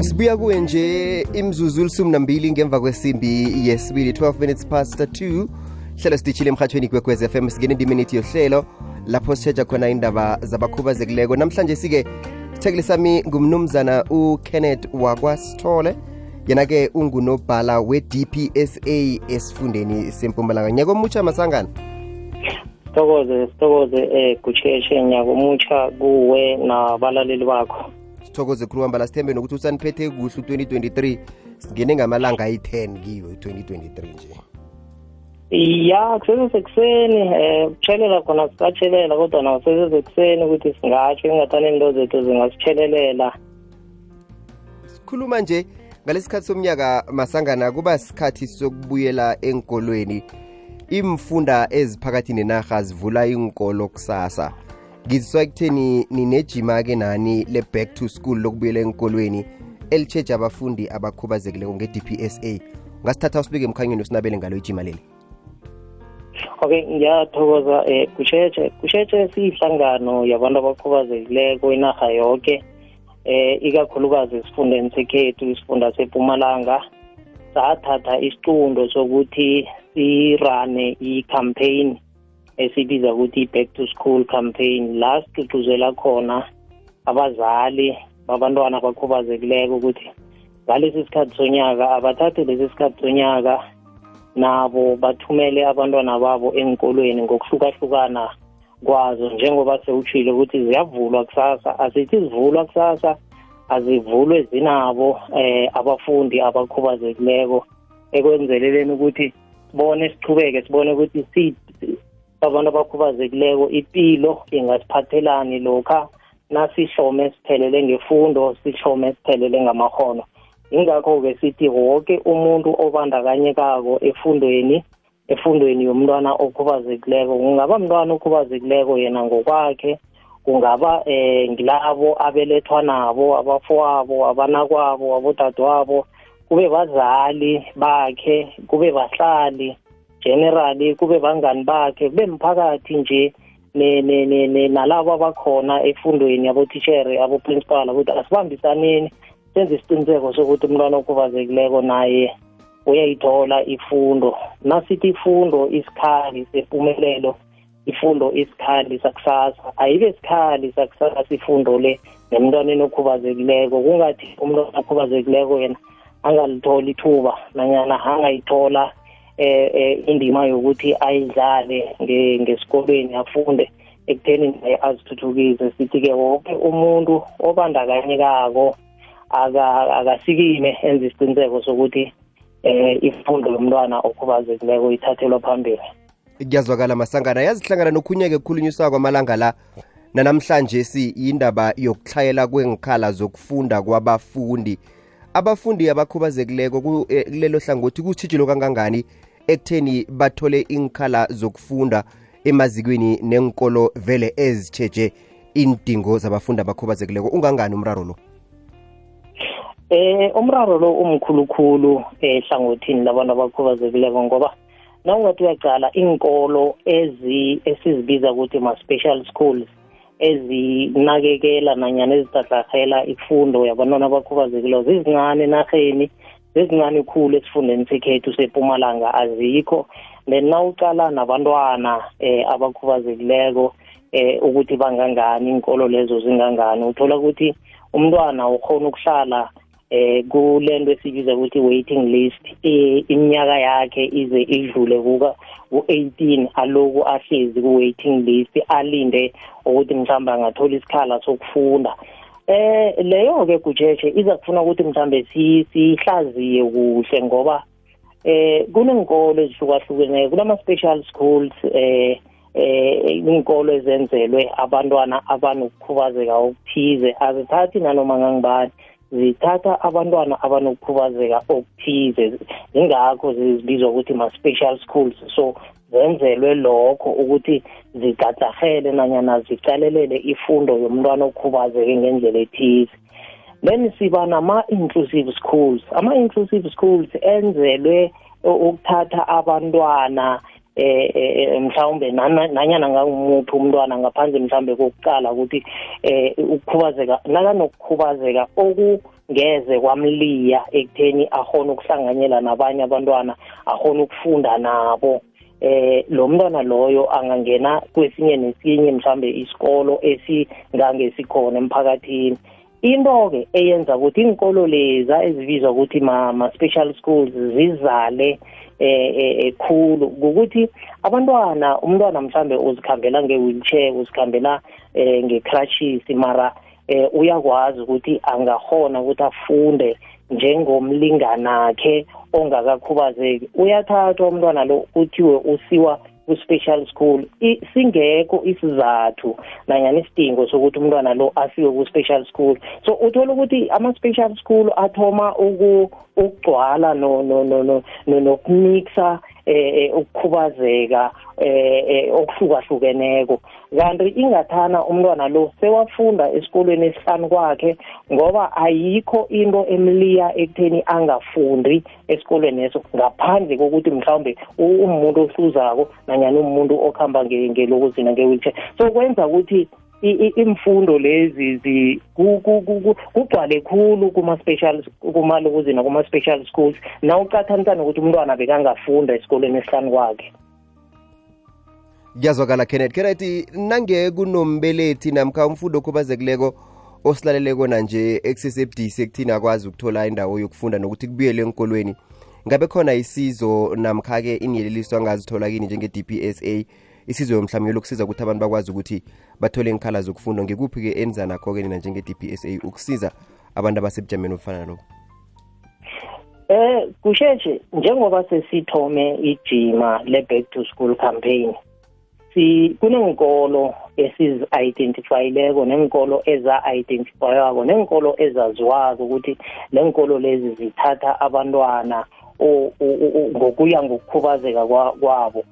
sibuya kuwe nje imzuzu lisumi nambili ngemva kwesimbi yesibili 12 minutes past 2 hlelo sidishile emhathweni kwekwez fm singena endimeni ithi yohlelo lapho sitshetsha khona indaba zabakhubazekileko. Namhlanje sike sithekeli sami ngumnumzana ukenneth wakwasithole yena-ke ungunobhala we-dpsa esifundeni sempumalanga. Nyaka omutsha masangana. Sithokoze sithokoze eh kucheshe nyaka omutsha kuwe nabalaleli bakho sithokoze khulu wambala sithembe nokuthi usaniphethe kuhle u-2023 singene ngamalanga ayi-10 kiyo i-2023 nje. Ya kusesesekuseni eh ukutshelela khona sikatshelela kodwa nawo sesesekuseni ukuthi singatsho ingathani into zethu zingasitshelelela sikhuluma nje ngalesi sikhathi somnyaka masangana kuba sikhathi sokubuyela enkolweni imfunda eziphakathi nenarha zivula inkolo kusasa. Ngiziswa ekutheni ninejima-ke nani le-back to school lokubuyela enkolweni elitsheja abafundi abakhubazekileko nge-dpsa ungasithatha usibeke emkhanyweni usinabele ngalo ijima leli. Okay ngiyathokoza eh kushetshe kushetshe siyihlangano yabantu abakhubazekileko inarha yonke eh ikakhulukazi esifundeni sekhethu isifunda sepumalanga sathatha isicundo sokuthi sirane i-campaign. Esibiza ukuthi i-back to school campaign la sigcugcuzela khona abazali babantwana abakhubazekileko ukuthi ngalesi sikhathi sonyaka abathathe lesi sikhathi sonyaka nabo bathumele abantwana babo enkolweni ngokuhlukahlukana kwazo njengoba sewutshile ukuthi ziyavulwa kusasa. Asithi zivulwa kusasa azivulwe zinabo eh abafundi abakhubazekileko ekwenzeleleni ukuthi sibone sichubeke sibone ukuthi abantu abakhubazekileko impilo ingasiphathelani lokha nasihlome siphelele ngefundo sihlome siphelele ngamahono ingakho-ke sithi wonke umuntu obandakanyekako efundweni efundweni yomntwana okhubazekileko kungaba mntwana okhubazekileko yena ngokwakhe kungaba eh ngilabo abelethwa nabo abafowabo abanakwabo abodadewabo. Kube bazali bakhe kube bahlali generally kube bangani bakhe kube mphakathi nje nalabo abakhona efundweni abotitshere aboprincipal ukuthi asibambisaneni senze isiqiniseko sokuthi umntwana okhubazekileko naye uyayithola ifundo. Nasithi ifundo isikhali sempumelelo ifundo isikhali sakusasa. Ayibe sikhali sakusasa ifundo le nemntwaneni okhubazekileko. Kungathi umntwana okhubazekileko yena angalitholi ithuba nanyana angayithola eh, eh indima yokuthi ayidlale ngesikolweni afunde ekutheni naye azithuthukise. Sithi-ke wonke umuntu obandakanyekako akasikime enza isiqiniseko sokuthi eh ifundo yomntwana okhubazekileko ithathelwa phambili. Kuyazwakala masangana. Yazihlangana nokhunye-ke kukhulunyiswa kwamalanga la. Nanamhlanje si yindaba yokuhlayela kwengikhala zokufunda kwabafundi. Abafundi abakhubazekileko kulelo hlangothi kuthijilo kangangani? Ekutheni bathole inkhala zokufunda emazikweni nenkolo vele ezitsheje indingo zabafundi abakhubazekileko. Ungangani umraro lo? Eh umraro lo umkhulukhulu ehlangothini labantu abakhubazekileko ngoba nawungathi uyaqala inkolo ezi esizibiza ukuthi ma-special schools ezinakekela nanyana ezitahlahela ifundo yabantwana abakhubazekileko zizincane enarheni. Zizincane khulu esifundeni sekhethu sepumalanga azikho. Then nawuqala nabantwana eh abakhubazekileko eh ukuthi bangangani inkolo lezo zingangani uthola ukuthi umntwana ukhona ukuhlala eh kulento esibiza ukuthi waiting list iminyaka yakhe ize idlule kuka u18 aloku ahlezi ku waiting list alinde ukuthi mhlawumbe angathola isikhala sokufunda. Eh leyo ke kujeje iza kufuna ukuthi mhlambe sihlaziye kuhle ngoba eh kunenkolo ezihlukahlukene kunama special schools eh eh inkolo ezenzelwe abantwana abanokukhubazeka okuthize. Azithathi nanoma ngangibani zithatha abantwana abanokukhubazeka okuthize. Ingakho zibizwa ukuthi ma-special schools. So zenzelwe lokho ukuthi zigatsahele nanyana zicalelele ifundo yomntwana okhubazeke ngendlela ethize. Then siba nama-inclusive schools. Ama-inclusive schools enzelwe ukuthatha abantwana eh mhlawumbe nanyana ngangumuphi umntwana ngaphandle mhlawumbe kokuqala ukuthi eh ukukhubazeka nakanokukhubazeka okungeze kwamliya ekutheni ahona ukuhlanganyela nabanye abantwana ahona ukufunda nabo. Eh lo mntwana loyo angangena kwesinye nesinye mhlambe isikolo esingangesikhona emphakathini. Into-ke eyenza ukuthi inkolo leza ezibizwa ukuthi ma-special schools zizale eh ekhulu ukuthi abantwana umntwana mhlambe uzikhambela nge-wheelchair uzikhambela eh nge-crutches mara eh uyakwazi ukuthi angahona ukuthi afunde njengomlinganakhe ongakakhubazeki uyathathwa umntwana lo kuthiwe usiwa ku-special school singekho isizathu nanyana isidingo sokuthi umntwana lo asiwe ku-special school so uthola ukuthi ama-special school athoma ukugcwala nokumixa eh ukukhubazeka eh okuhlukahlukeneko. Kanti ingathana umntwana lo sewafunda esikolweni esihlanu kwakhe ngoba ayikho into emliya ekutheni angafundi esikolweni leso ngaphandle kokuthi mhlawumbe umuntu ohluzako nanyana umuntu okuhamba ngelokuzina nge-wheelchair. So kwenza ukuthi imfundo lezi kugcwale khulu kuma-special kumalokuzina kuma-special schools. Na ucathanisana ukuthi umntwana bekangafunda esikolweni esihlanu kwakhe. Kuyazwakala kenneth. Kenneth nange kunombelethi namkha umfundo okhubazekileko osilaleleko nanje ekusesebudisi ekuthini akwazi ukuthola indawo yokufunda nokuthi kubuyele enkolweni ngabe khona isizo namkha-ke inyeleliso angazithola kini njenge-dpsa isizo mhlawumbe lokusiza ukuthi abantu bakwazi ukuthi bathole inkhala zokufunda. Ngikuphi-ke enza nakho-ke nina njenge-dpsa ukusiza abantu abasebujameni obufana nalobo eh kusheshe njengoba sesithome ijima le-back to school campaign si kunenkolo esizi-identifyileko nenkolo eza-identifywako nenkolo ezaziwako ukuthi le nkolo lezi zithatha abantwana ngokuya ngokukhubazeka kwabo.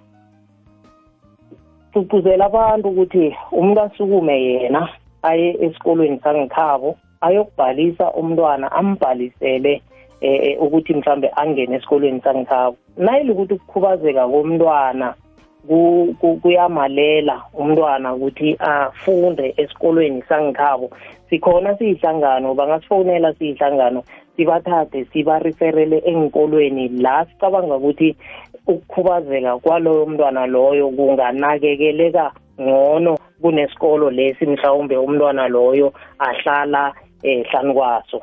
Gcugcuzela abantu ukuthi umuntu asukume yena aye esikolweni sangekhabo ayokubhalisa umntwana ambhalisele eh ukuthi mhlambe angene esikolweni sangekhabo. Nayile ukuthi ukukhubazeka komntwana kuyamalela umntwana ukuthi afunde esikolweni sangekhabo. Sikhona siyihlangano bangasifonela siyihlangano sibathathe sibareferele enkolweni la sicabanga ukuthi ukukhubazeka kwaloyo mntwana loyo kunganakekeleka ngcono kunesikolo lesi mhlawumbe umntwana loyo ahlala ehlani kwaso.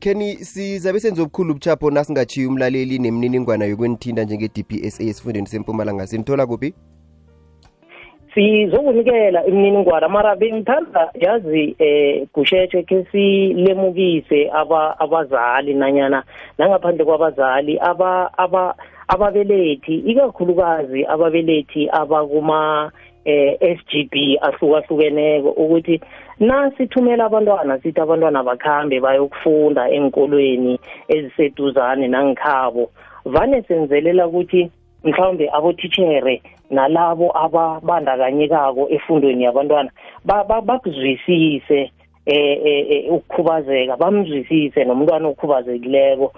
Keni sizabe senze obukhulu buchapho nasingachiyi umlaleli nemininingwana yokwenithinda njenge-dpsa esifundeni sempumalanga. Sinithola kuphi? Sizokunikela imininingwana mara bengithanda yazi eh kusheshe ke silemukise aba abazali nanyana nangaphandle kwabazali aba aba ababelethi ikakhulukazi ababelethi abakuma eh SGB ahlukahlukeneko ukuthi nasithumela abantwana sithi abantwana bakhambe bayokufunda enkolweni eziseduzane nangikhabo vane senzelela ukuthi mhlawumbe abotithere nalabo ababandakanyekako efundweni yabantwana bakuzwisise. Eh ukukhubazeka bamzwisise nomntwana okhubazekileko.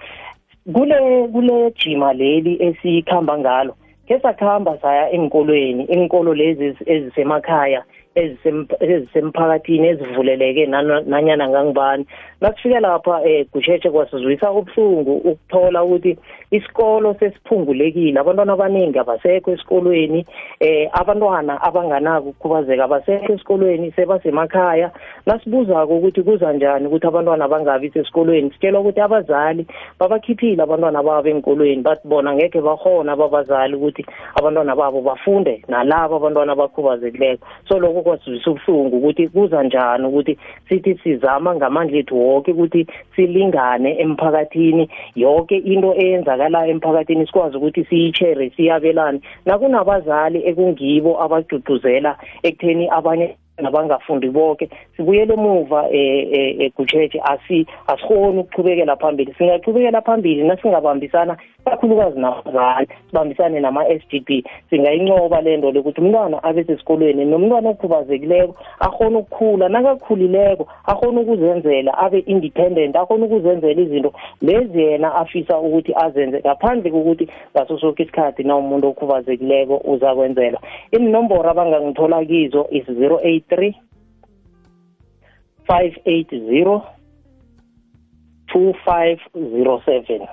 Kule kule jima leli esikhamba ngalo ke sakhamba saya enkolweni inkolo lezi ezisemakhaya ezisemphakathini ezivuleleke nanyana ngangibani. Nasifike lapha um gusheshe kwasizwisa ubuhlungu ukuthola ukuthi isikolo sesiphungulekile. Abantwana abaningi abasekho esikolweni um abantwana abanganako ukukhubazeka abasekho esikolweni sebasemakhaya. Nasibuzako ukuthi kuza njani ukuthi abantwana bangabi sesikolweni. Sitshelwa ukuthi abazali babakhiphile abantwana babo enkolweni bathi bona ngekhe bahona babazali ukuthi abantwana babo bafunde nalabo abantwana abakhubazekileko. So lokho kwasizwisa ubuhlungu ukuthi kuza njani ukuthi sithi sizama ngamandla ethu woke ukuthi silingane emphakathini. Yonke into eyenzakalayo emphakathini sikwazi ukuthi siyichere siyabelane. Nakunabazali ekungibo abagcugcuzela ekutheni abanye nabangafundi bonke sibuyele emuva ekucheche asi asikhoni ukuqhubekela phambili. Singaqhubekela phambili nasingabambisana kakhulukazi nabazali sibambisane nama-SGB singayincoba le nto lokuthi umntwana abe sesikolweni nomntwana okhubazekileko akhona ukukhula. Nakakhulileko akhona ukuzenzela abe independent akhona ukuzenzela izinto. Lezi yena afisa ukuthi azenze ngaphandle kokuthi ngaso sonke isikhathi na umuntu okhubazekileko uzakwenzelwa inomboro abangangithola kizo is 083 580 2507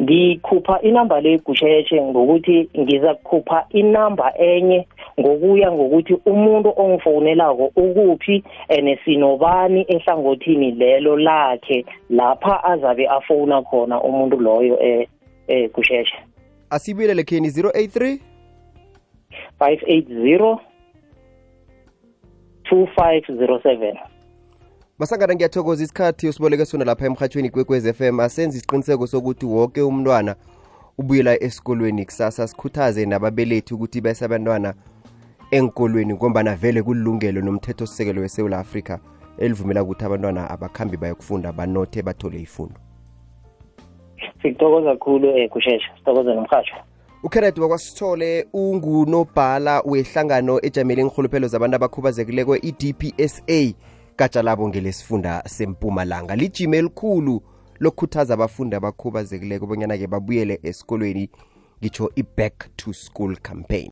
ngikhupha inamba le gusheshe ngokuthi ngiza kukhupha inamba enye ngokuya ngokuthi umuntu ongifonelako ukuphi and sinobani ehlangothini lelo lakhe lapha azabe afona khona umuntu loyo eh eh gusheshe asibuyelele kheni 083 580 2507 masangana ngiyathokoza isikhathi osiboleke sona lapha emhathweni kwekwez FM asenze isiqiniseko sokuthi wonke umntwana ubuyela esikolweni kusasa. Sikhuthaze nababelethi ukuthi bese abantwana enkolweni ngombana vele kulilungelo nomthetho sisekelo weSouth Africa elivumela ukuthi abantwana abakhambi bayokufunda banothe bathole ifundo. Sikuthokoza kakhulu eh kushesha sithokoza nomhatsho ukenneth wakwasithole ungunobhala wehlangano ejamele inrhuluphelo zabantu abakhubazekileko i-dpsa gatsha labo ngelesifunda sempumalanga. Lijima elikhulu lokukhuthaza abafundi abakhubazekileko bonyana-ke babuyele esikolweni ngitsho i-back to school campaign.